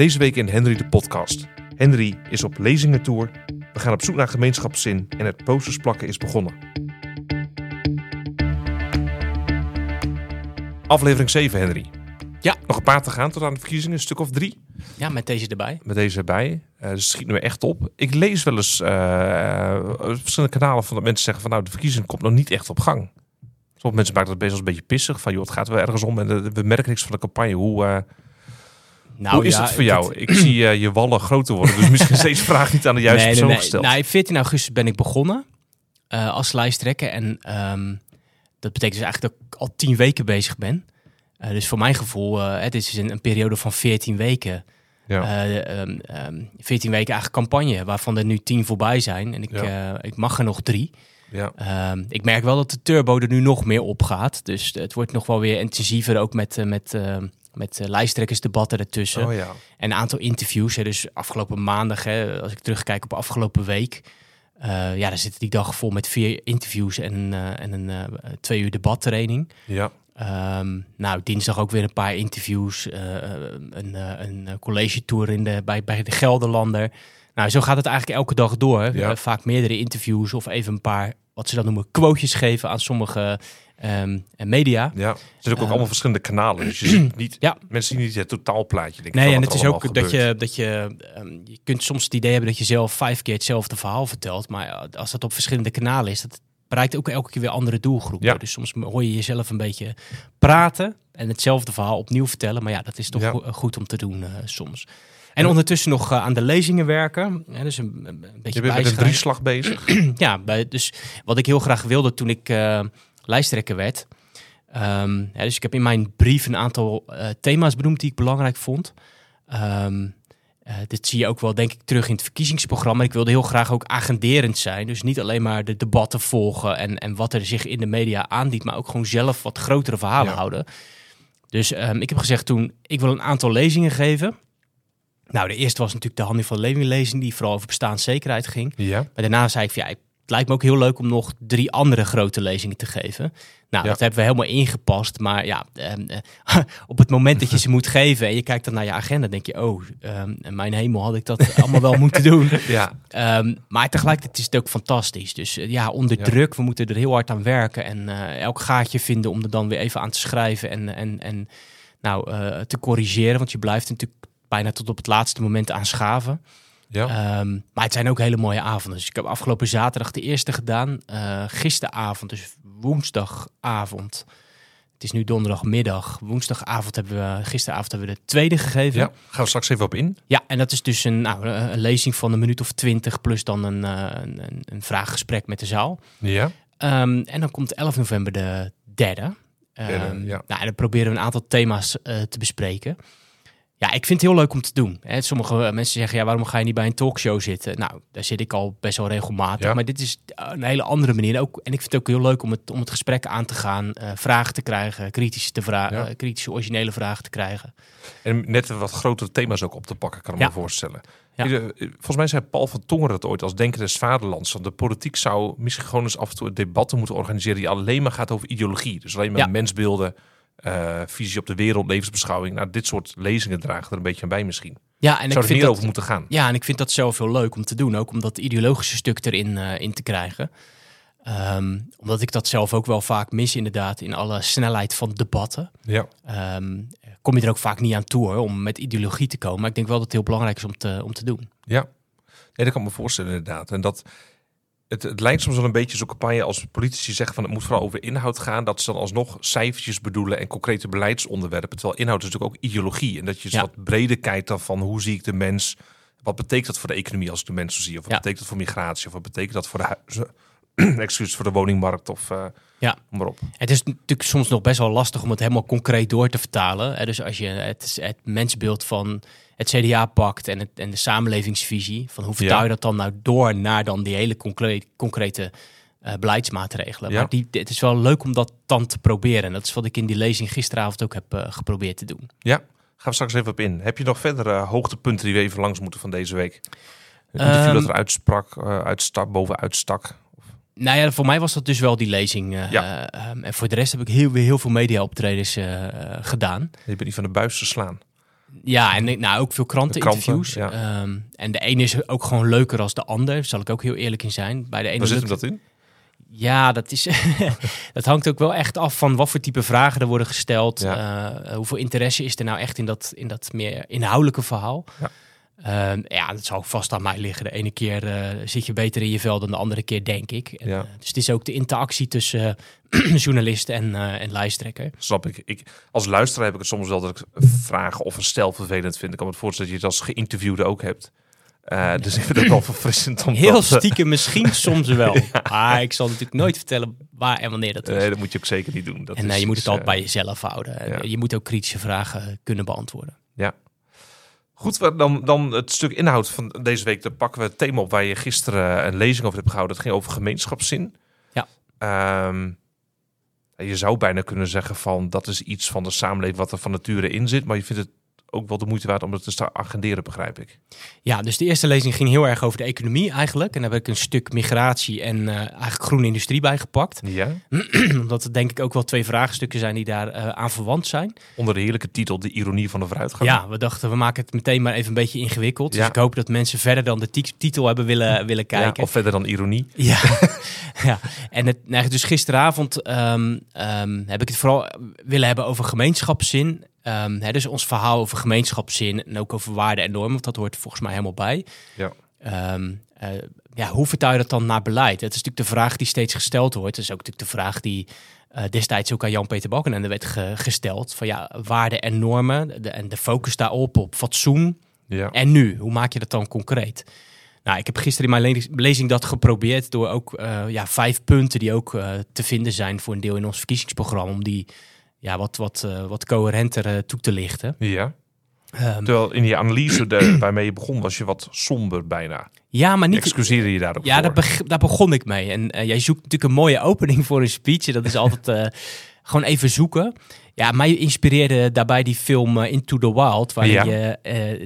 Deze week in Henry de podcast. Henry is op lezingentour. We gaan op zoek naar gemeenschapszin en het posters plakken is begonnen. Aflevering 7, Henry. Ja. Nog een paar te gaan tot aan de verkiezingen, een stuk of drie. Ja, met deze erbij. Met deze erbij. Eh dus het schiet nu echt op. Ik lees wel eens op verschillende kanalen van dat mensen zeggen van nou, de verkiezing komt nog niet echt op gang. Sommige mensen maken dat best wel een beetje pissig. Van joh, het gaat wel ergens om en we merken niks van de campagne. Hoe, eh, Nou, hoe is ja, het voor jou? Ik zie eh, je wallen groter worden. Dus misschien is deze vraag niet aan de juiste nee, nee, persoon nee. gesteld. Nou, 14 augustus ben ik begonnen eh, als lijsttrekker. En ehm, dat betekent dus eigenlijk dat ik al 10 weken bezig ben. Eh, dus voor mijn gevoel, het is een, een periode van 14 weken. ja. Eh, ehm, ehm, 14 weken eigenlijk campagne, waarvan er nu 10 voorbij zijn. En ik, Ja. ik mag er nog drie. ja. Ik merk wel dat de turbo er nu nog meer op gaat. Dus het wordt nog wel weer intensiever, ook met, met, met eh, lijsttrekkersdebatten ertussen. Oh ja. En een aantal interviews. Hè, dus afgelopen maandag, hè, als ik terugkijk op afgelopen week. eh, ja, dan zitten die dag vol met vier interviews en, eh, en een twee uur debattraining. Ja. Ehm, nou, dinsdag ook weer een paar interviews. een, een college tour in de, bij, bij de Gelderlander. Nou, zo gaat het eigenlijk elke dag door. Ja. Vaak meerdere interviews of even een paar, wat ze dan noemen, quotejes geven aan sommige ehm, media. ja. Er zijn ook, ook Eh, allemaal verschillende kanalen. Dus je ziet niet, Ja. mensen zien niet het totaalplaatje. Denk Nee, en het is ook dat je, dat je, ehm, je kunt soms het idee hebben dat je zelf vijf keer hetzelfde verhaal vertelt. Maar ja, als dat op verschillende kanalen is, dat bereikt ook elke keer weer andere doelgroepen. Ja. Dus soms hoor je jezelf een beetje praten en hetzelfde verhaal opnieuw vertellen. Maar ja, dat is toch Ja. go- goed om te doen eh, soms. En ondertussen nog eh, aan de lezingen werken. Ja, dus een, een beetje Je bent met een drieslag bezig. Ja, bij, dus wat ik heel graag wilde toen ik eh, lijsttrekker werd. Ehm, ja, dus ik heb in mijn brief een aantal eh, thema's benoemd die ik belangrijk vond. Eh, dit zie je ook wel, denk ik, terug in het verkiezingsprogramma. Ik wilde heel graag ook agenderend zijn. Dus niet alleen maar de debatten volgen en, en wat er zich in de media aandient, maar ook gewoon zelf wat grotere verhalen Ja. houden. Dus ehm, ik heb gezegd toen, ik wil een aantal lezingen geven. Nou, de eerste was natuurlijk de Hannie van Leving lezing, die vooral over bestaanszekerheid ging. Ja. Maar daarna zei ik van ja, het lijkt me ook heel leuk om nog drie andere grote lezingen te geven. Nou, Ja. dat hebben we helemaal ingepast. Maar ja, ehm, eh, op het moment dat je ze moet geven en je kijkt dan naar je agenda, denk je, oh, ehm, mijn hemel, had ik dat allemaal wel moeten doen. Ja. Ehm, maar tegelijkertijd is het ook fantastisch. Dus eh, ja, onder Ja. druk, we moeten er heel hard aan werken en eh, elk gaatje vinden om er dan weer even aan te schrijven en, en, en nou, te corrigeren. Want je blijft natuurlijk bijna tot op het laatste moment aan schaven. Ja. Ehm, maar het zijn ook hele mooie avonden. Dus ik heb afgelopen zaterdag de eerste gedaan. Eh, gisteravond, dus woensdagavond. Het is nu donderdagmiddag. Woensdagavond hebben we, gisteravond hebben we de tweede gegeven. ja. Gaan we straks even op in. Ja, en dat is dus een, nou, een lezing van een minuut of twintig... plus dan een, eh, een, een, vraaggesprek met de zaal. Ja. Ehm, en dan komt 11 november de derde. Derde, Ehm, ja. nou, en dan proberen we een aantal thema's eh, te bespreken. Ja, ik vind het heel leuk om te doen. Hè. Sommige eh, mensen zeggen, ja, waarom ga je niet bij een talkshow zitten? Nou, daar zit ik al best wel regelmatig. Ja. Maar dit is een hele andere manier. Ook, en ik vind het ook heel leuk om het, om het gesprek aan te gaan. eh, vragen te krijgen, kritische, te vra- Ja. eh, kritische, originele vragen te krijgen. En net wat grotere thema's ook op te pakken, kan ik Ja. me voorstellen. Eh, Volgens mij zei Paul van Tongeren het ooit als denker des vaderlands. Want de politiek zou misschien gewoon eens af en toe debatten moeten organiseren die alleen maar gaat over ideologie. Dus alleen maar mensbeelden, eh, visie op de wereld, levensbeschouwing. Nou, dit soort lezingen dragen er een beetje aan bij misschien. Ja, en zou ik er vind meer dat, over moeten gaan. Ja, en ik vind dat zelf heel leuk om te doen. Ook om dat ideologische stuk erin eh, in te krijgen. Ehm, omdat ik dat zelf ook wel vaak mis, inderdaad, in alle snelheid van debatten. Ja. Ehm, kom je er ook vaak niet aan toe hoor, om met ideologie te komen. Maar ik denk wel dat het heel belangrijk is om te, om te doen. Ja, nee, dat kan ik me voorstellen inderdaad. En dat het, het lijkt soms wel een beetje zo'n campagne als politici zeggen van het moet vooral over inhoud gaan. Dat ze dan alsnog cijfertjes bedoelen en concrete beleidsonderwerpen. Terwijl inhoud is natuurlijk ook ideologie. En dat je eens Ja. wat breder kijkt dan van hoe zie ik de mens. Wat betekent dat voor de economie als ik de mensen zie? Of wat Ja. betekent dat voor migratie? Of wat betekent dat voor de? Excuus, voor de woningmarkt? Of eh Ja. maar op. Het is natuurlijk soms nog best wel lastig om het helemaal concreet door te vertalen. hè. Dus als je het, het mensbeeld van het CDA pakt en, het, en de samenlevingsvisie, van hoe vertaal Ja. je dat dan nou door naar dan die hele concreet, concrete eh, beleidsmaatregelen. Ja. Maar die, het is wel leuk om dat dan te proberen. En dat is wat ik in die lezing gisteravond ook heb eh, geprobeerd te doen. Ja, gaan we straks even op in. Heb je nog verdere hoogtepunten die we even langs moeten van deze week? Een interview Ehm, dat er uitsprak, uitstak, bovenuit stak. Nou ja, voor mij was dat dus wel die lezing. eh, Ja. ehm, en voor de rest heb ik heel, weer heel veel media-optredens eh, gedaan. Je bent niet van de buis te slaan. Ja, en nou, ook veel kranteninterviews. Kranten, Ehm, en de ene is ook gewoon leuker als de ander. Zal ik ook heel eerlijk in zijn. Bij de ene Waar zit hem dat in? Ja, dat, is, dat hangt ook wel echt af van wat voor type vragen er worden gesteld. Ja. Eh, hoeveel interesse is er nou echt in dat, in dat meer inhoudelijke verhaal? Ja. Ehm, ja, dat ook vast aan mij liggen. De ene keer eh, zit je beter in je vel dan de andere keer, denk ik. En, Ja. eh, dus het is ook de interactie tussen eh, journalist en, en lijsttrekker. Snap ik. ik. Als luisteraar heb ik het soms wel dat ik vragen of een stel vervelend vind. Ik kan me voorstellen dat je het als geïnterviewde ook hebt. Dus ik vind het wel verfrissend om Heel dat... stiekem misschien soms wel. Maar ik zal natuurlijk nooit vertellen waar en wanneer dat is. Nee, dat moet je ook zeker niet doen. Dat en is, je moet het altijd bij jezelf houden. ja. Je moet ook kritische vragen kunnen beantwoorden. Goed, dan, dan het stuk inhoud van deze week. Dan pakken we het thema op waar je gisteren een lezing over hebt gehouden. Het ging over gemeenschapszin. Ja. Ehm, je zou bijna kunnen zeggen van dat is iets van de samenleving wat er van nature in zit. Maar je vindt het ook wel de moeite waard om het te agenderen, begrijp ik. Ja, dus de eerste lezing ging heel erg over de economie eigenlijk. En daar heb ik een stuk migratie en eh, eigenlijk groene industrie bij gepakt. Ja. Omdat het denk ik ook wel twee vraagstukken zijn die daar eh, aan verwant zijn. Onder de heerlijke titel De ironie van de vooruitgang. Ja, we dachten we maken het meteen maar even een beetje ingewikkeld. Dus Ja. ik hoop dat mensen verder dan de ti- titel hebben willen, willen Ja, kijken. of verder dan ironie. Ja, ja. en het, nou, dus gisteravond ehm, ehm, heb ik het vooral willen hebben over gemeenschapszin. Ehm, hè, dus ons verhaal over gemeenschapszin en ook over waarden en normen, want dat hoort volgens mij helemaal bij. Ja. Ehm, eh, ja, hoe vertaal je dat dan naar beleid? Het is natuurlijk de vraag die steeds gesteld wordt. Het is ook natuurlijk de vraag die eh, destijds ook aan Jan-Peter Balkenende werd ge- gesteld. Van ja, waarden en normen de, en de focus daarop, op fatsoen, Ja. en nu, hoe maak je dat dan concreet? Nou, ik heb gisteren in mijn le- lezing dat geprobeerd door ook eh, ja, vijf punten die ook te vinden zijn voor een deel in ons verkiezingsprogramma, om die ja, wat, wat, eh, wat coherenter eh, toe te lichten. ja. Ehm, Terwijl in die analyse de, waarmee je begon was je wat somber bijna. ja, maar niet. Excuseer je daar ook Ja, daar, beg- daar begon ik mee. En eh, jij zoekt natuurlijk een mooie opening voor een speech. en Dat is altijd gewoon even zoeken. Ja, mij inspireerde daarbij die film Into the Wild, waarin Ja. je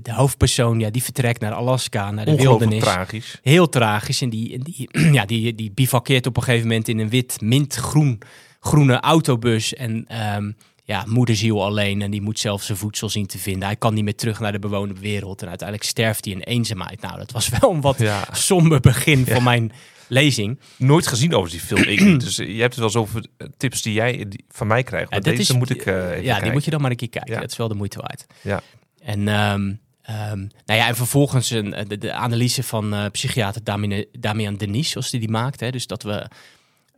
de hoofdpersoon ja, die vertrekt naar Alaska, naar de wildernis. tragisch. Heel tragisch. En die, en die, ja, die, die bivakkeert op een gegeven moment in een wit, mintgroen groene autobus. En ehm, ja, moederziel alleen. En die moet zelf zijn voedsel zien te vinden. Hij kan niet meer terug naar de bewoonde wereld. En uiteindelijk sterft hij in eenzaamheid. Nou, dat was wel een wat Ja. somber begin van mijn lezing. Nooit gezien over die film. Ik. Dus je hebt het wel zoveel tips die jij die van mij krijgt. Maar Ja, deze is- moet ik eh, even ja, die moet je dan maar een keer kijken. Dat is wel de moeite waard. Ja. En, ehm, ehm, nou ja, en vervolgens een, de, de analyse van eh, psychiater Damian, Damian Denis, zoals die die maakt. Hè? Dus dat we,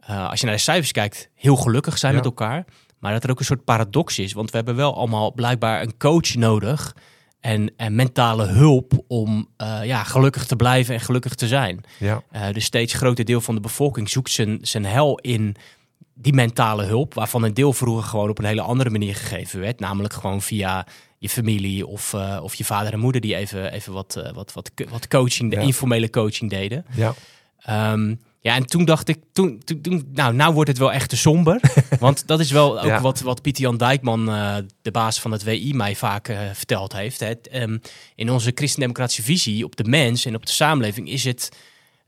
eh, als je naar de cijfers kijkt, heel gelukkig zijn Ja. met elkaar. Maar dat er ook een soort paradox is. Want we hebben wel allemaal blijkbaar een coach nodig. En, en mentale hulp om eh, ja, gelukkig te blijven en gelukkig te zijn. Ja. Eh, dus steeds groter deel van de bevolking zoekt zijn, zijn hel in die mentale hulp, waarvan een deel vroeger gewoon op een hele andere manier gegeven werd. Namelijk gewoon via je familie of, of je vader en moeder die even, even wat, wat, wat, wat coaching, de Ja. informele coaching deden. Ja. Ehm, ja, en toen dacht ik, toen, toen, toen- nou, nou wordt het wel echt te somber. want dat is wel ook Ja. wat, wat Pieter Jan Dijkman, eh, de baas van het WI, mij vaak eh, verteld heeft. Hè. Ehm, in onze christendemocratische visie op de mens en op de samenleving is het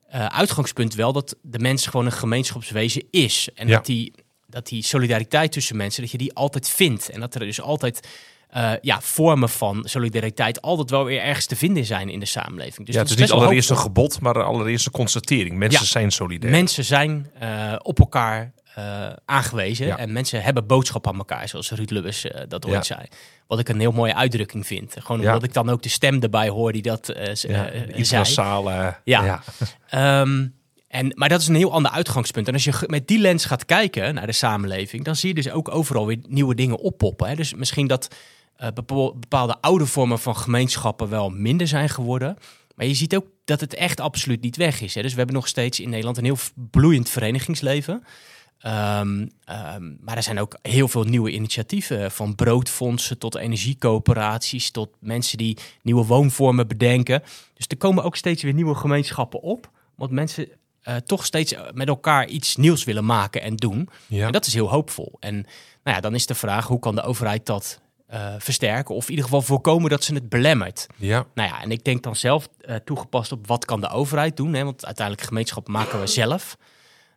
eh, uitgangspunt wel dat de mens gewoon een gemeenschapswezen is. En Ja. dat, die, dat die solidariteit tussen mensen, dat je die altijd vindt. En dat er dus altijd eh, ja, vormen van solidariteit altijd wel weer ergens te vinden zijn in de samenleving. Dus ja, het is niet allereerst een gebod, maar allereerst een constatering. Mensen Ja. zijn solidair. Mensen zijn eh, op elkaar eh, aangewezen Ja. en mensen hebben boodschap aan elkaar, zoals Ruud Lubbers dat ooit Ja. zei. Wat ik een heel mooie uitdrukking vind. Gewoon omdat ik dan ook de stem erbij hoor die dat zei. Ja. ja. Ehm, en, maar dat is een heel ander uitgangspunt. En als je met die lens gaat kijken naar de samenleving, dan zie je dus ook overal weer nieuwe dingen oppoppen. Hè? Dus misschien dat bepaalde oude vormen van gemeenschappen wel minder zijn geworden. Maar je ziet ook dat het echt absoluut niet weg is. Hè? Dus we hebben nog steeds in Nederland een heel bloeiend verenigingsleven. Ehm, ehm, maar er zijn ook heel veel nieuwe initiatieven. Van broodfondsen tot energiecoöperaties. Tot mensen die nieuwe woonvormen bedenken. Dus er komen ook steeds weer nieuwe gemeenschappen op. Want mensen eh, toch steeds met elkaar iets nieuws willen maken en doen. Ja. En dat is heel hoopvol. En nou ja, dan is de vraag, hoe kan de overheid dat eh, versterken? Of in ieder geval voorkomen dat ze het belemmert? ja. Nou ja, en ik denk dan zelf eh, toegepast op wat kan de overheid doen. Hè? Want uiteindelijk gemeenschap maken we zelf.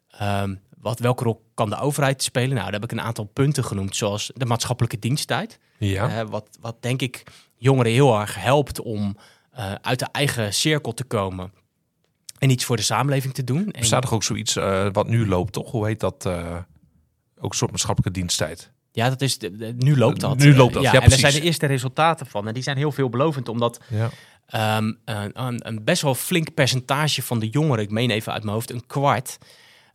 Ehm, wat, welke rol kan de overheid spelen? Nou, daar heb ik een aantal punten genoemd, zoals de maatschappelijke diensttijd. Ja. Eh, wat, wat denk ik jongeren heel erg helpt om uit de eigen cirkel te komen en iets voor de samenleving te doen. Er ook zoiets wat nu loopt, toch? Hoe heet dat? ook een soort maatschappelijke diensttijd. Ja, dat is de, de- nu loopt dat. Nu loopt dat, ja, ja, en daar zijn de eerste resultaten van. En die zijn heel veelbelovend, omdat Ja. Ehm, een, best wel flink percentage van de jongeren, ik meen even uit mijn hoofd, een kwart,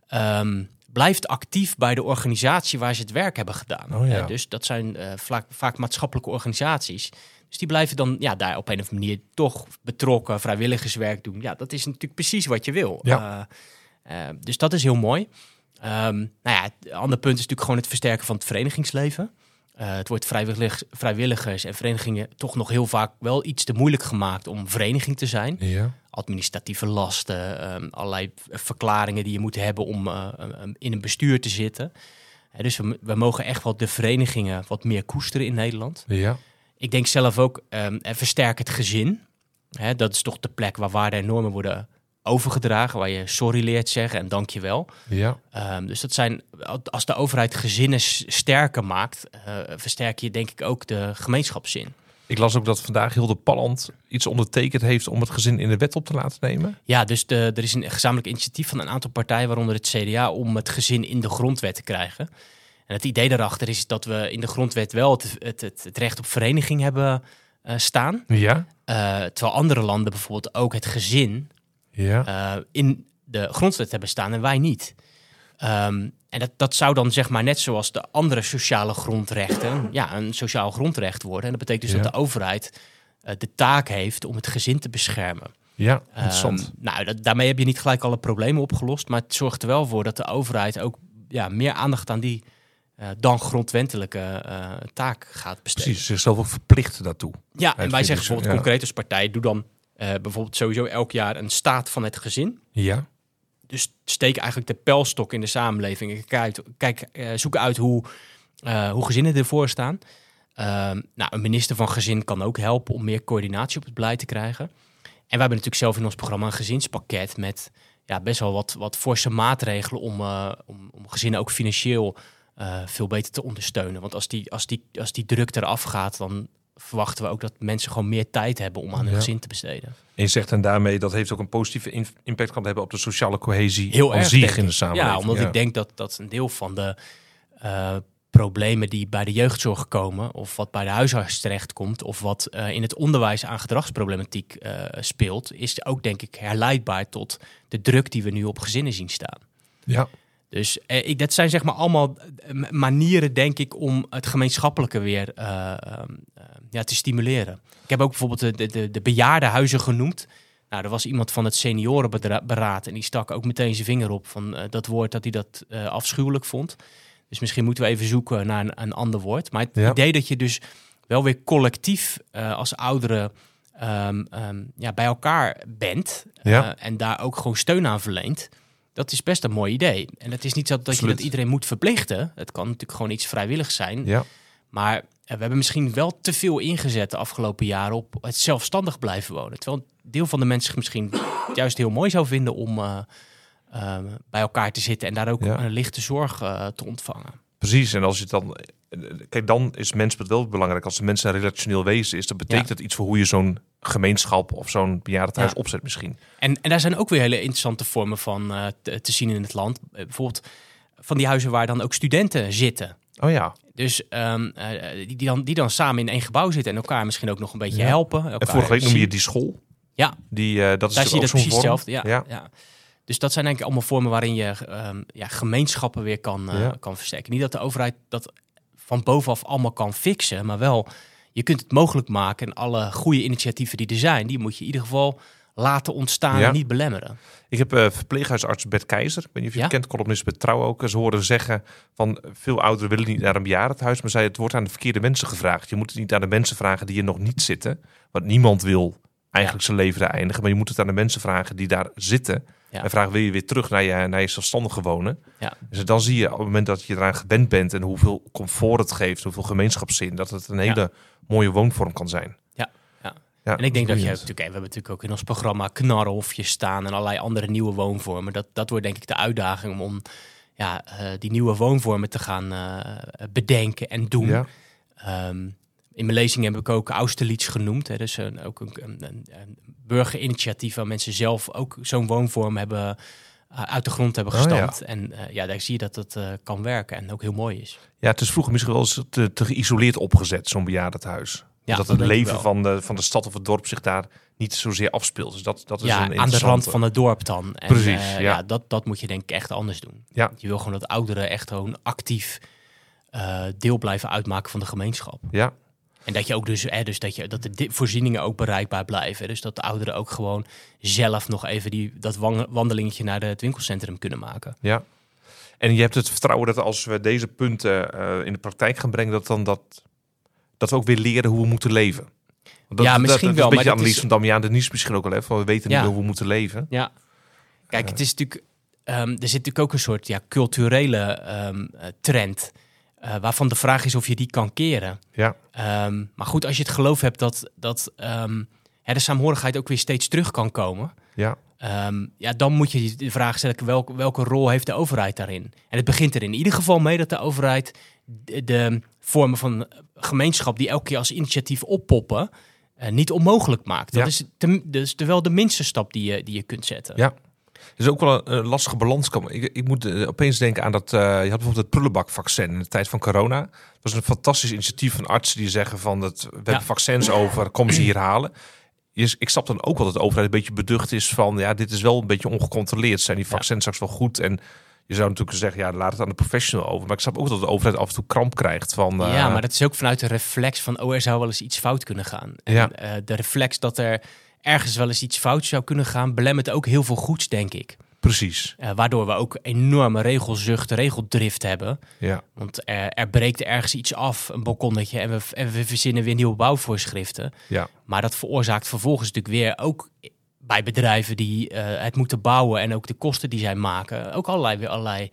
ehm, blijft actief bij de organisatie waar ze het werk hebben gedaan. Oh ja. Eh, dus dat zijn eh, vaak, vaak maatschappelijke organisaties. Dus die blijven dan ja, daar op een of andere manier toch betrokken, vrijwilligerswerk doen. Ja, dat is natuurlijk precies wat je wil. Ja. Eh, dus dat is heel mooi. Ehm, nou ja, het andere punt is natuurlijk gewoon het versterken van het verenigingsleven. Eh, het wordt vrijwillig, vrijwilligers en verenigingen toch nog heel vaak wel iets te moeilijk gemaakt om vereniging te zijn. Ja. Administratieve lasten, ehm, allerlei verklaringen die je moet hebben om eh, um, in een bestuur te zitten. Dus we, we mogen echt wel de verenigingen wat meer koesteren in Nederland. Ja. Ik denk zelf ook, ehm eh, versterk het gezin. Hè, dat is toch de plek waar waarden en normen worden overgedragen, waar je sorry leert zeggen en dank je wel. Ja. Ehm, dus dat zijn, als de overheid gezinnen sterker maakt, eh, versterk je denk ik ook de gemeenschapszin. Ik las ook dat vandaag Hilde Palland iets ondertekend heeft om het gezin in de wet op te laten nemen. Ja, dus de, er is een gezamenlijk initiatief van een aantal partijen, waaronder het CDA, om het gezin in de grondwet te krijgen. En het idee daarachter is dat we in de grondwet wel het, het, het, het recht op vereniging hebben eh, staan. Ja. Eh, terwijl andere landen bijvoorbeeld ook het gezin Ja. eh, in de grondwet hebben staan en wij niet. Ehm, en dat, dat zou dan zeg maar net zoals de andere sociale grondrechten, ja, een sociaal grondrecht worden. En dat betekent dus Ja. dat de overheid eh, de taak heeft om het gezin te beschermen. ja. Interessant. Ehm, nou, dat, daarmee heb je niet gelijk alle problemen opgelost, maar het zorgt er wel voor dat de overheid ook ja, meer aandacht aan die eh, dan grondwettelijke taak gaat besteden. Precies. Zichzelf ook verplicht daartoe. Ja, en wij zeggen ze, bijvoorbeeld ja. concreet als partij, doe dan eh, bijvoorbeeld sowieso elk jaar een staat van het gezin. Ja. Dus steek eigenlijk de pijlstok in de samenleving. en Kijk, kijk eh, zoek uit hoe, eh, hoe gezinnen ervoor staan. Ehm, nou, een minister van Gezin kan ook helpen om meer coördinatie op het beleid te krijgen. En wij hebben natuurlijk zelf in ons programma een gezinspakket met ja, best wel wat, wat forse maatregelen om, om, om gezinnen ook financieel veel beter te ondersteunen. Want als die, als, die, als die druk eraf gaat, dan verwachten we ook dat mensen gewoon meer tijd hebben om aan hun Ja. gezin te besteden. En je zegt en daarmee dat heeft ook een positieve in- impact kan hebben op de sociale cohesie Heel erg, zich in de samenleving. Ja, omdat ik denk dat, dat een deel van de eh, problemen die bij de jeugdzorg komen, of wat bij de huisarts terechtkomt, of wat eh, in het onderwijs aan gedragsproblematiek eh, speelt, is ook denk ik herleidbaar tot de druk die we nu op gezinnen zien staan. Ja. Dus eh, ik, dat zijn zeg maar allemaal manieren, denk ik, om het gemeenschappelijke weer eh, ja, te stimuleren. Ik heb ook bijvoorbeeld de, de, de, de bejaardenhuizen genoemd. Nou, er was iemand van het seniorenberaad en die stak ook meteen zijn vinger op van eh, dat woord dat hij dat eh, afschuwelijk vond. Dus misschien moeten we even zoeken naar een, een ander woord. Maar het Ja. idee dat je dus wel weer collectief eh, als ouderen ehm, ehm, ja, bij elkaar bent Ja. en daar ook gewoon steun aan verleent. Dat is best een mooi idee. En het is niet zo dat je dat iedereen moet verplichten. Het kan natuurlijk gewoon iets vrijwilligs zijn. Ja. Maar we hebben misschien wel te veel ingezet de afgelopen jaren op het zelfstandig blijven wonen. Terwijl een deel van de mensen misschien juist heel mooi zou vinden om eh, eh, bij elkaar te zitten en daar ook Ja. een lichte zorg eh, te ontvangen. Precies, en als je dan... Kijk, dan is mensbeeld wel belangrijk. Als de mensen een relationeel wezen is, dan betekent Ja. het iets voor hoe je zo'n gemeenschap of zo'n bejaardentehuis Ja. opzet misschien. En, en daar zijn ook weer hele interessante vormen van te, te zien in het land. Bijvoorbeeld van die huizen waar dan ook studenten zitten. Oh ja, Dus eh, die, die, dan, die dan samen in één gebouw zitten en elkaar misschien ook nog een beetje Ja. helpen. en vorige week noemde je die school. Ja. Die, eh, dat is Daar zie je dat precies vorm. hetzelfde. Ja, Ja. ja. Dus dat zijn denk ik allemaal vormen waarin je ehm, ja, gemeenschappen weer kan, eh, kan versterken. Niet dat de overheid dat van bovenaf allemaal kan fixen, maar wel je kunt het mogelijk maken. En alle goede initiatieven die er zijn, die moet je in ieder geval laten ontstaan Ja. en niet belemmeren. Ik heb eh, verpleeghuisarts Bert Keizer. Ik weet niet of je Ja? het kent, columnist bij Trouw ook. Ze hoorden zeggen van veel ouderen willen niet naar een bejaardentehuis. Maar zei het wordt aan de verkeerde mensen gevraagd. Je moet het niet aan de mensen vragen die er nog niet zitten. Want niemand wil eigenlijk zijn leven eindigen. Maar je moet het aan de mensen vragen die daar zitten. Ja. En vragen wil je weer terug naar je, naar je zelfstandige wonen. Ja. Dus dan zie je op het moment dat je eraan gewend bent. En hoeveel comfort het geeft. Hoeveel gemeenschapszin. Dat het een hele mooie woonvorm kan zijn. En ik denk dat je natuurlijk, we hebben natuurlijk ook in ons programma knarrenhofjes staan en allerlei andere nieuwe woonvormen. Dat, dat wordt denk ik de uitdaging om ja, eh, die nieuwe woonvormen te gaan eh, bedenken en doen. Ja. Ehm, in mijn lezing heb ik ook Austerlitz genoemd. Hè, dus een, ook een, een, burgerinitiatief waar mensen zelf ook zo'n woonvorm hebben uh, uit de grond hebben Oh, ja. gestampt. En uh, ja, daar zie je dat het uh, kan werken en ook heel mooi is. Ja, het is vroeger misschien wel eens te, te geïsoleerd opgezet, zo'n bejaardentehuis. Ja, dat het leven van de, van de stad of het dorp zich daar niet zozeer afspeelt. Dus dat, dat is een Ja, aan de rand van het dorp dan. En, Precies, eh, ja. ja. dat, dat moet je denk ik echt anders doen. Ja. Je wil gewoon dat ouderen echt gewoon actief eh, deel blijven uitmaken van de gemeenschap. Ja, En dat je ook dus, hè, dus dat, je, dat de voorzieningen ook bereikbaar blijven. Dus dat de ouderen ook gewoon zelf nog even die, dat wan- wandelingetje naar het winkelcentrum kunnen maken. ja. En je hebt het vertrouwen dat als we deze punten eh, in de praktijk gaan brengen, dat, dan dat, dat we ook weer leren hoe we moeten leven. Dat, Ja, misschien dat, wel, Dat maar een beetje dat analyse is- van Damian de Nies misschien ook al even. van We weten niet Ja. hoe we moeten leven. Ja. Kijk, het is natuurlijk, ehm, er zit natuurlijk ook een soort ja, culturele ehm, eh, trend. eh, waarvan de vraag is of je die kan keren. Ja, Ehm, maar goed, als je het geloof hebt dat, dat hè, de saamhorigheid ook weer steeds terug kan komen. ja, ja, dan moet je de vraag stellen, welke, welke rol heeft de overheid daarin? En het begint er in ieder geval mee dat de overheid de, de vormen van gemeenschap die elke keer als initiatief oppoppen, eh, niet onmogelijk maakt. Dat Ja. is te, dus wel de minste stap die je, die je kunt zetten. ja. Het is ook wel een, lastige balans komen. Ik, ik moet eh, opeens denken aan dat. eh, je had bijvoorbeeld het prullenbakvaccin in de tijd van corona. Dat was een fantastisch initiatief van artsen die zeggen van dat we hebben vaccins over, kom ze hier halen. Je- Ik snap dan ook wel dat de overheid een beetje beducht is van ja, dit is wel een beetje ongecontroleerd. Zijn die vaccins straks wel goed? En je zou natuurlijk zeggen, ja, laat het aan de professional over. Maar ik snap ook dat de overheid af en toe kramp krijgt van. eh, Ja, maar dat is ook vanuit de reflex van, oh, er zou wel eens iets fout kunnen gaan. En Ja. eh, de reflex dat er ergens wel eens iets fout zou kunnen gaan, belemmert ook heel veel goeds, denk ik. Precies. Eh, waardoor we ook enorme regelzucht, regeldrift hebben. Ja, Want er, er breekt ergens iets af, een balkonnetje, en we, en we verzinnen weer nieuwe bouwvoorschriften. ja, Maar dat veroorzaakt vervolgens natuurlijk weer ook bij bedrijven die eh, het moeten bouwen en ook de kosten die zij maken, ook allerlei, weer allerlei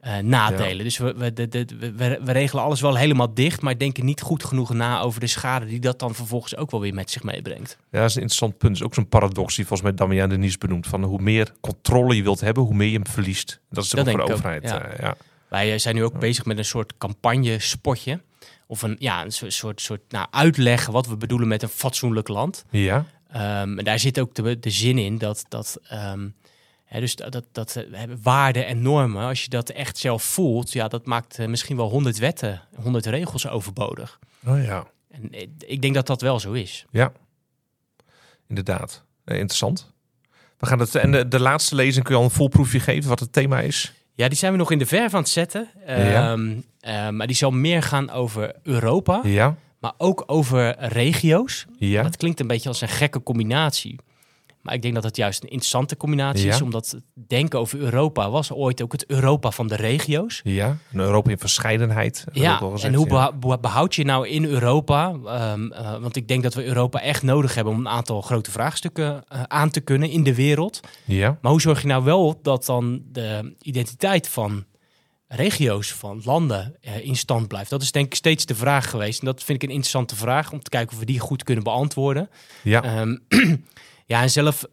eh, nadelen. Dus we, we, de, de, we, we regelen alles wel helemaal dicht, maar denken niet goed genoeg na over de schade die dat dan vervolgens ook wel weer met zich meebrengt. Ja, dat is een interessant punt. Dat is ook zo'n paradox die volgens mij Damian de Nies benoemt. Van hoe meer controle je wilt hebben, hoe meer je hem verliest. Dat is voor de ook, overheid. ja. eh, ja. Wij zijn nu ook bezig met een soort campagne-spotje. Of een, ja, een soort, soort, soort nou, uitleggen wat we bedoelen met een fatsoenlijk land. Ja, Ehm, en daar zit ook de, de zin in dat, dat, ehm, hè, dus dat, dat, eh, waarden en normen, als je dat echt zelf voelt, ja, dat maakt eh, misschien wel honderd wetten, honderd regels overbodig. oh ja, En eh, ik denk dat dat wel zo is. ja. Inderdaad. Eh, interessant. We gaan het, en de, de laatste lezing kun je al een volproefje geven wat het thema is. Ja, die zijn we nog in de verf aan het zetten. Ja. Ehm, eh, maar die zal meer gaan over Europa, Ja, maar ook over regio's. ja, Dat klinkt een beetje als een gekke combinatie. Maar ik denk dat het juist een interessante combinatie Ja. is. Omdat het denken over Europa was ooit ook het Europa van de regio's. ja. Een Europa in verscheidenheid. Ja, gezegd, en hoe ja. behoud je nou in Europa? ehm, eh, want ik denk dat we Europa echt nodig hebben om een aantal grote vraagstukken eh, aan te kunnen in de wereld. Ja, Maar hoe zorg je nou wel dat dan de identiteit van regio's, van landen eh, in stand blijft? Dat is denk ik steeds de vraag geweest. En dat vind ik een interessante vraag om te kijken of we die goed kunnen beantwoorden. ja, Ehm, ja, en zelf,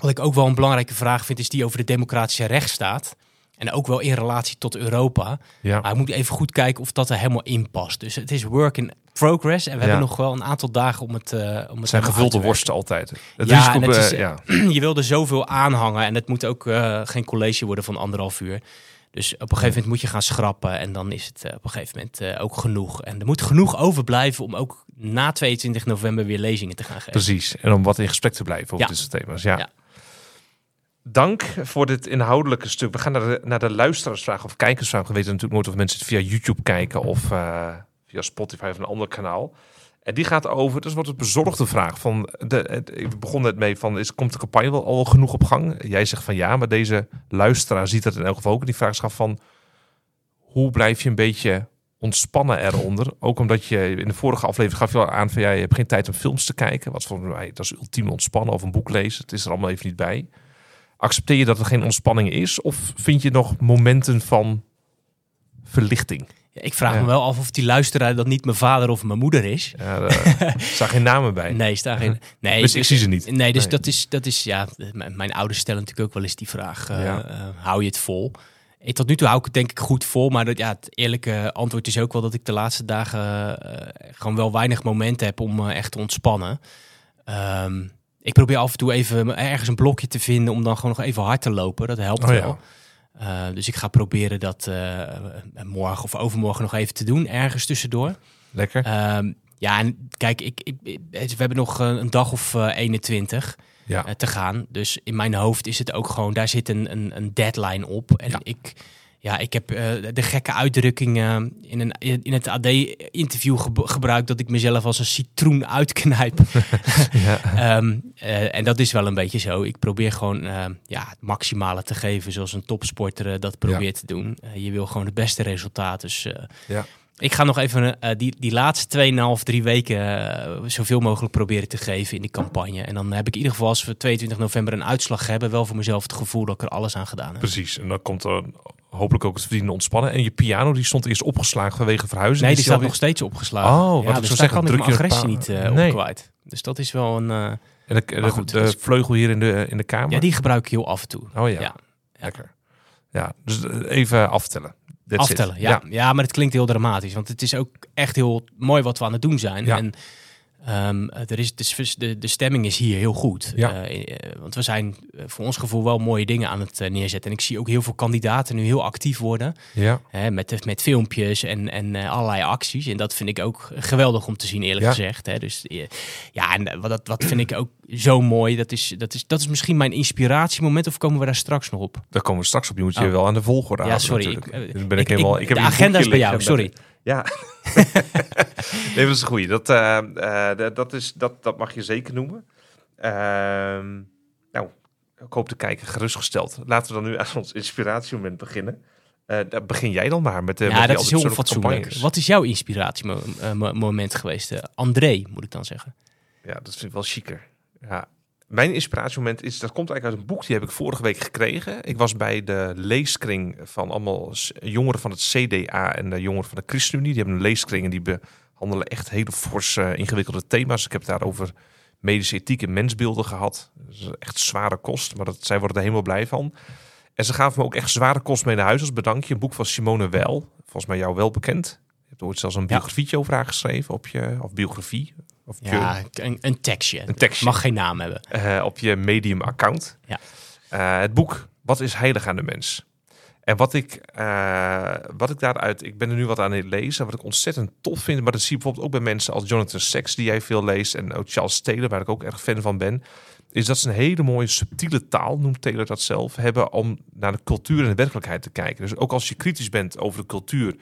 wat ik ook wel een belangrijke vraag vind, is die over de democratische rechtsstaat. En ook wel in relatie tot Europa. ja. Maar we moeten even goed kijken of dat er helemaal in past. Dus het is work in progress. En we Ja. hebben nog wel een aantal dagen om het, eh om het zijn gevulde te worsten altijd. Het Ja, risico, en het eh, is- ja. werken. Je wil er zoveel aanhangen. En het moet ook geen college worden van anderhalf uur. Dus op een gegeven moment moet je gaan schrappen. En dan is het eh, op een gegeven moment eh, ook genoeg. En er moet genoeg overblijven om ook na 22 november weer lezingen te gaan geven. Precies. En om wat in gesprek te blijven over Ja. dit soort thema's. Ja. Ja. Dank voor dit inhoudelijke stuk. We gaan naar de, naar de luisteraarsvragen of kijkersvragen. We weten natuurlijk nooit of mensen het via YouTube kijken of eh, via Spotify of een ander kanaal. En die gaat over, is wat een bezorgde vraag. Van de, ik begon net mee van, is, komt de campagne wel al genoeg op gang? Jij zegt van ja, maar deze luisteraar ziet dat in elk geval ook. Die vraag is af van, hoe blijf je een beetje ontspannen eronder? Ook omdat je in de vorige aflevering gaf je al aan van, ja, je hebt geen tijd om films te kijken. Wat volgens mij, dat is ultiem ontspannen of een boek lezen. Het is er allemaal even niet bij. Accepteer je dat er geen ontspanning is? Of vind je nog momenten van verlichting? Ik vraag Ja. me wel af of die luisteraar dat niet mijn vader of mijn moeder is. Ja, staan geen namen bij. Nee, is daar geen. Nee, Dus ik zie ze niet. Nee, dus Nee. dat is, dat is ja. Mijn ouders stellen natuurlijk ook wel eens die vraag: eh, Ja. eh, hou je het vol? ik, tot nu toe hou ik het denk ik goed vol. Maar dat, ja, het eerlijke antwoord is ook wel dat ik de laatste dagen eh, gewoon wel weinig momenten heb om eh, echt te ontspannen. Ehm, ik probeer af en toe even ergens een blokje te vinden om dan gewoon nog even hard te lopen. Dat helpt Oh wel. Eh, dus ik ga proberen dat eh, morgen of overmorgen nog even te doen, ergens tussendoor. Lekker. Ehm, ja, en kijk, ik, ik, ik- we hebben nog eh, een dag of eh, 21 ja. eh, te gaan. Dus in mijn hoofd is het ook gewoon, daar zit een, een, een deadline op. En Ja. ik, ja, ik heb eh, de gekke uitdrukking in, een, in het AD-interview gebruikt dat ik mezelf als een citroen uitknijp. Ehm, eh, en dat is wel een beetje zo. Ik probeer gewoon eh, ja, het maximale te geven zoals een topsporter eh, dat probeert te doen. Je wil gewoon het beste resultaat. Dus Ja. ik ga nog even die, die laatste 2,5, 3 weken zoveel mogelijk proberen te geven in die campagne. En dan heb ik in ieder geval als we 22 november een uitslag hebben, wel voor mezelf het gevoel dat ik er alles aan gedaan heb. Precies. En dan komt er hopelijk ook het verdienen ontspannen. En je piano die stond eerst opgeslagen vanwege verhuizing. Nee, die staat nog steeds opgeslagen. Oh, wat ja, ik dus zou zeggen, druk je agressie niet Nee. op kwijt. Dus dat is wel een... eh, En de, de, Maar goed, de dus- vleugel hier in de, in de kamer. ja, die gebruik ik heel af en toe. Oh ja. Ja. Lekker. Ja, dus eh, even aftellen. That's. Aftellen, ja. ja. maar het klinkt heel dramatisch. Want het is ook echt heel mooi wat we aan het doen zijn. Ja. En ehm, er is, de, de, de stemming is hier heel goed. Ja. Eh, eh, want we zijn eh, voor ons gevoel wel mooie dingen aan het neerzetten. En ik zie ook heel veel kandidaten nu heel actief worden. Ja. Hè, met, met filmpjes en, en allerlei acties. En dat vind ik ook geweldig om te zien, eerlijk Ja. gezegd. Hè. Dus ja, en wat, dat, wat vind ik ook zo mooi. Dat is, dat, is, dat is misschien mijn inspiratiemoment. Of komen we daar strks nog op? Daar komen we straks op. Je moet je Oh. wel aan de volgorde Ja, houden. sorry. natuurlijk. Ik, Dan ben ik, ik- helemaal. ik- Ik heb de agenda is bij jou, sorry. Ja. nee, dat is een goeie. Dat, eh, eh, dat- dat, is, dat, dat mag je zeker noemen. Ehm, nou, ik hoop de kijker gerustgesteld. Laten we dan nu aan ons inspiratiemoment beginnen. Daar begin jij dan maar met de. Ja, met dat is heel. Wat is jouw inspiratiemoment geweest? André, moet ik dan zeggen. Ja, dat vind ik wel chiquer. Ja. Mijn inspiratiemoment is, dat komt eigenlijk uit een boek, die heb ik vorige week gekregen. Ik was bij de leeskring van allemaal jongeren van het CDA en de jongeren van de ChristenUnie. Die hebben een leeskring en die behandelen echt hele forse, ingewikkelde thema's. Ik heb het daar over medische ethiek en mensbeelden gehad. Dat is echt zware kost, maar dat, zij worden er helemaal blij van. En ze gaven me ook echt zware kost mee naar huis als bedankje. Een boek van Simone Weil, volgens mij jou wel bekend. Je hebt ooit zelfs een biografietje over haar geschreven op je, of biografie. Of Ja, een, een tekstje. een tekstje Mag geen naam hebben. eh, op je Medium-account. Ja. Eh, het boek Wat is heilig aan de mens? En wat ik, eh, wat ik daaruit, ik ben er nu wat aan het lezen, wat ik ontzettend tof vind, maar dat zie je bijvoorbeeld ook bij mensen als Jonathan Sacks, die jij veel leest, en ook Charles Taylor, waar ik ook erg fan van ben, is dat ze een hele mooie subtiele taal, noemt Taylor dat zelf, hebben om naar de cultuur en de werkelijkheid te kijken. Dus ook als je kritisch bent over de cultuur,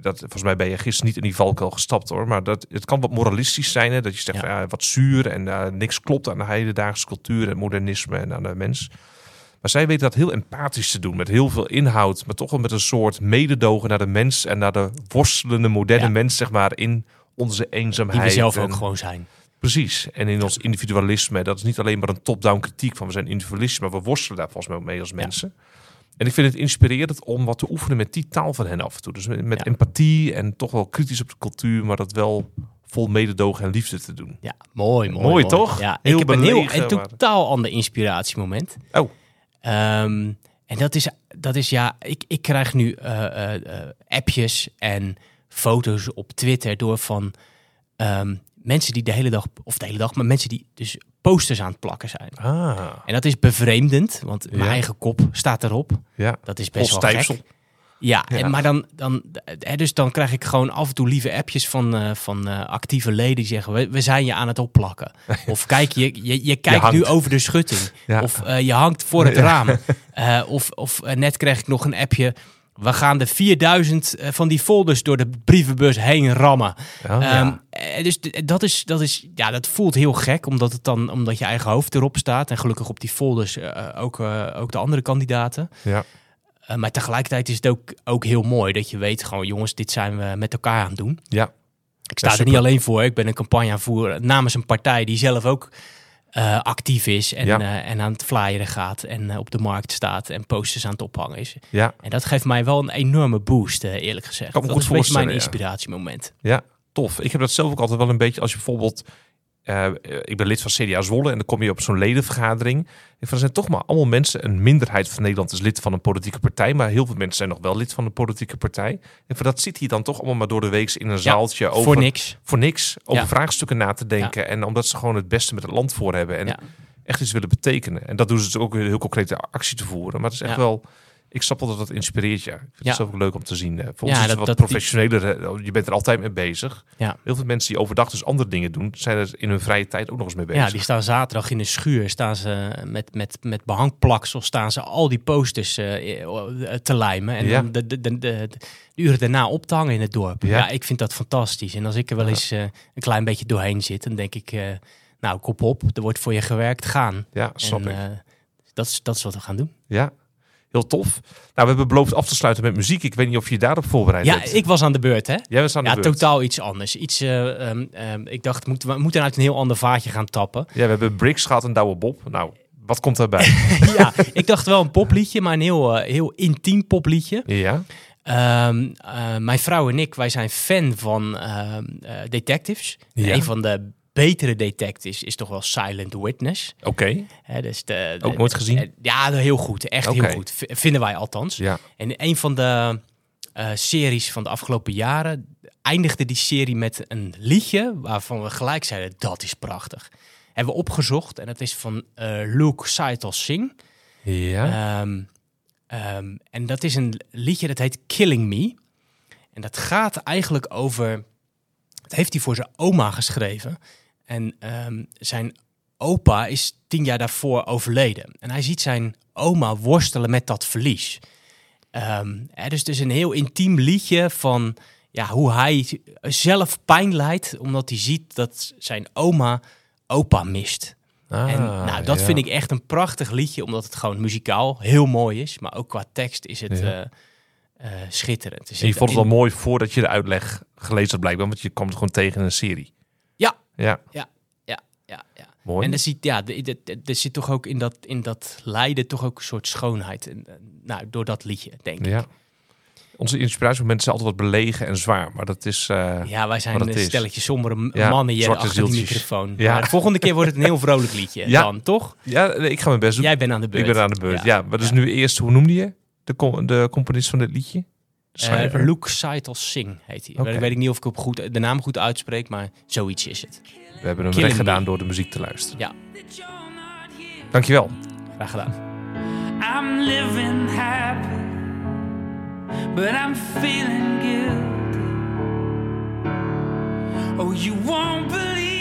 dat, volgens mij ben je gisteren niet in die valkuil gestapt hoor. Maar dat, het kan wat moralistisch zijn. Hè, dat je zegt Ja. van, ja, wat zuur en eh, niks klopt aan de hedendaagse cultuur en modernisme en aan de mens. Maar zij weten dat heel empathisch te doen. Met heel veel inhoud. Maar toch wel met een soort mededogen naar de mens. En naar de worstelende moderne Ja. mens, zeg maar, in onze eenzaamheid. Die we zelf en- ook gewoon zijn. Precies. En in ons individualisme. Dat is niet alleen maar een top-down kritiek van we zijn individualisten. Maar we worstelen daar volgens mij ook mee als mensen. En ik vind het inspirerend om wat te oefenen met die taal van hen af en toe. Dus met, Ja. empathie en toch wel kritisch op de cultuur. Maar dat wel vol mededogen en liefde te doen. Ja, mooi, mooi. Mooi, toch? Ja, Heel ik heb een heel een totaal ander inspiratiemoment. Oh. Ehm, en dat is, dat is ja, ik, ik krijg nu eh, eh, eh, appjes en foto's op Twitter door van ehm, mensen die de hele dag, of de hele dag, maar mensen die dus posters aan het plakken zijn. Ah, En dat is bevreemdend, want mijn eigen kop staat erop. ja. Dat is best wel Stijfsel. gek. Ja, Ja. En, maar dan, dan, hè, dus dan krijg ik gewoon af en toe lieve appjes van, eh, van eh, actieve leden die zeggen: we, we zijn je aan het opplakken. Of kijk, je, je, je kijkt nu over de schutting. Ja. Of eh, je hangt voor het raam. Of of net kreeg ik nog een appje. We gaan de 4000 eh, van die folders door de brievenbus heen rammen. Oh, ja. Ehm, eh, dus dat, is, dat, is, ja, dat voelt heel gek, omdat, het dan, omdat je eigen hoofd erop staat. En gelukkig op die folders eh, ook, ook de andere kandidaten. ja. Maar tegelijkertijd is het ook, ook heel mooi dat je weet, gewoon jongens, dit zijn we met elkaar aan het doen. Ja. Ik sta Ja, er niet alleen voor. Ik ben een campagne aan het voeren namens een partij die zelf ook eh, actief is en, Ja. eh, en aan het flyeren gaat en eh, op de markt staat en posters aan het ophangen is. ja. En dat geeft mij wel een enorme boost, eerlijk gezegd. Kan dat is een beetje mijn inspiratiemoment. Ja, tof. Ik heb dat zelf ook altijd wel een beetje als je bijvoorbeeld eh, ik ben lid van CDA Zwolle en dan kom je op zo'n ledenvergadering. Vind, er zijn toch maar allemaal mensen, een minderheid van Nederland is lid van een politieke partij, maar heel veel mensen zijn nog wel lid van een politieke partij. En voor dat zit hier dan toch allemaal maar door de week in een zaaltje over Voor niks. voor niks over Ja. vraagstukken na te denken. En omdat ze gewoon het beste met het land voor hebben. En echt iets willen betekenen. En dat doen ze dus ook heel concrete actie te voeren. Maar het is echt wel... Ik snap wel dat dat inspireert je. Ik vind Ja. het zelf ook leuk om te zien. Voor Ja, ons is dat- het wat dat- professioneler. eh, Je bent er altijd mee bezig. Ja. Heel veel mensen die overdag dus andere dingen doen... zijn er in hun vrije tijd ook nog eens mee bezig. Ja, die staan zaterdag in de schuur, staan ze met, met, met behangplaksel, staan ze al die posters eh, eh, te lijmen. En Ja. dan de, de, de, uren daarna op te hangen in het dorp. Ja. Ja, ik vind dat fantastisch. En als ik er wel Ja. eens eh, een klein beetje doorheen zit, dan denk ik, nou, kop op, er wordt voor je gewerkt, gaan. Ja, snap en ik. dat, is, dat is wat we gaan doen. Ja, heel tof. Nou, we hebben beloofd af te sluiten met muziek. Ik weet niet of je je daarop voorbereid Ja, bent. ik was aan de beurt, hè? Jij was aan de Ja, beurt. totaal iets anders. Iets, eh, ehm, ehm, ik dacht, moeten we moeten uit een heel ander vaatje gaan tappen. Ja, we hebben Bricks gehad en Douwe Bob. Nou, wat komt daarbij? ja, ik dacht wel een popliedje, maar een heel, eh, heel intiem popliedje. ja, Ehm, eh, mijn vrouw en ik, wij zijn fan van detectives. Ja. Een van de betere detectives is toch wel Silent Witness. oké. Dus de, de- Ook nooit gezien? eh, Ja, heel goed. Echt heel goed. V- vinden wij althans. Ja, En een van de eh, series van de afgelopen jaren eindigde die serie met een liedje waarvan we gelijk zeiden, dat is prachtig. Hebben we opgezocht en dat is van eh, Luke Saitel Singh. ja. Ehm, ehm, en dat is een liedje dat heet Killing Me. En dat gaat eigenlijk over. Dat heeft hij voor zijn oma geschreven. En ehm, zijn opa is tien jaar daarvoor overleden. En hij ziet zijn oma worstelen met dat verlies. Ehm, hè, dus het is een heel intiem liedje van ja, hoe hij zelf pijn lijdt. Omdat hij ziet dat zijn oma opa mist. Ah, En nou, dat ja. vind ik echt een prachtig liedje, omdat het gewoon muzikaal heel mooi is. Maar ook qua tekst is het Ja. eh, eh, schitterend. Er En je vond het in- wel mooi voordat je de uitleg gelezen had blijkbaar, want je kwam het gewoon tegen in een serie. Ja. Ja, Ja, ja, ja, mooi. En er zit, ja, er, zit toch ook in dat, in dat lijden toch ook een soort schoonheid. En, nou, door dat liedje, denk ik. ja. Onze inspiratiemomenten zijn altijd wat belegen en zwaar, maar dat is... eh, Ja, wij zijn een is. stelletje sombere Ja, mannen hier achter zieltjes. microfoon. Ja. Maar de volgende keer wordt het een heel vrolijk liedje Ja. dan, toch? Ja, ik ga mijn best doen. Jij bent aan de beurt. ik ben aan de beurt. Ja, maar dus nu eerst, hoe noemde je de, com- de componist van dit liedje? Eh? Luke Saitel Singh heet hij. Ik weet niet of ik op goed, de naam goed uitspreek, maar zoiets is het. We hebben hem recht gedaan door de muziek te luisteren. Ja, Dankjewel. graag gedaan. I'm living happy, but I'm feeling guilty. Oh, you won't believe.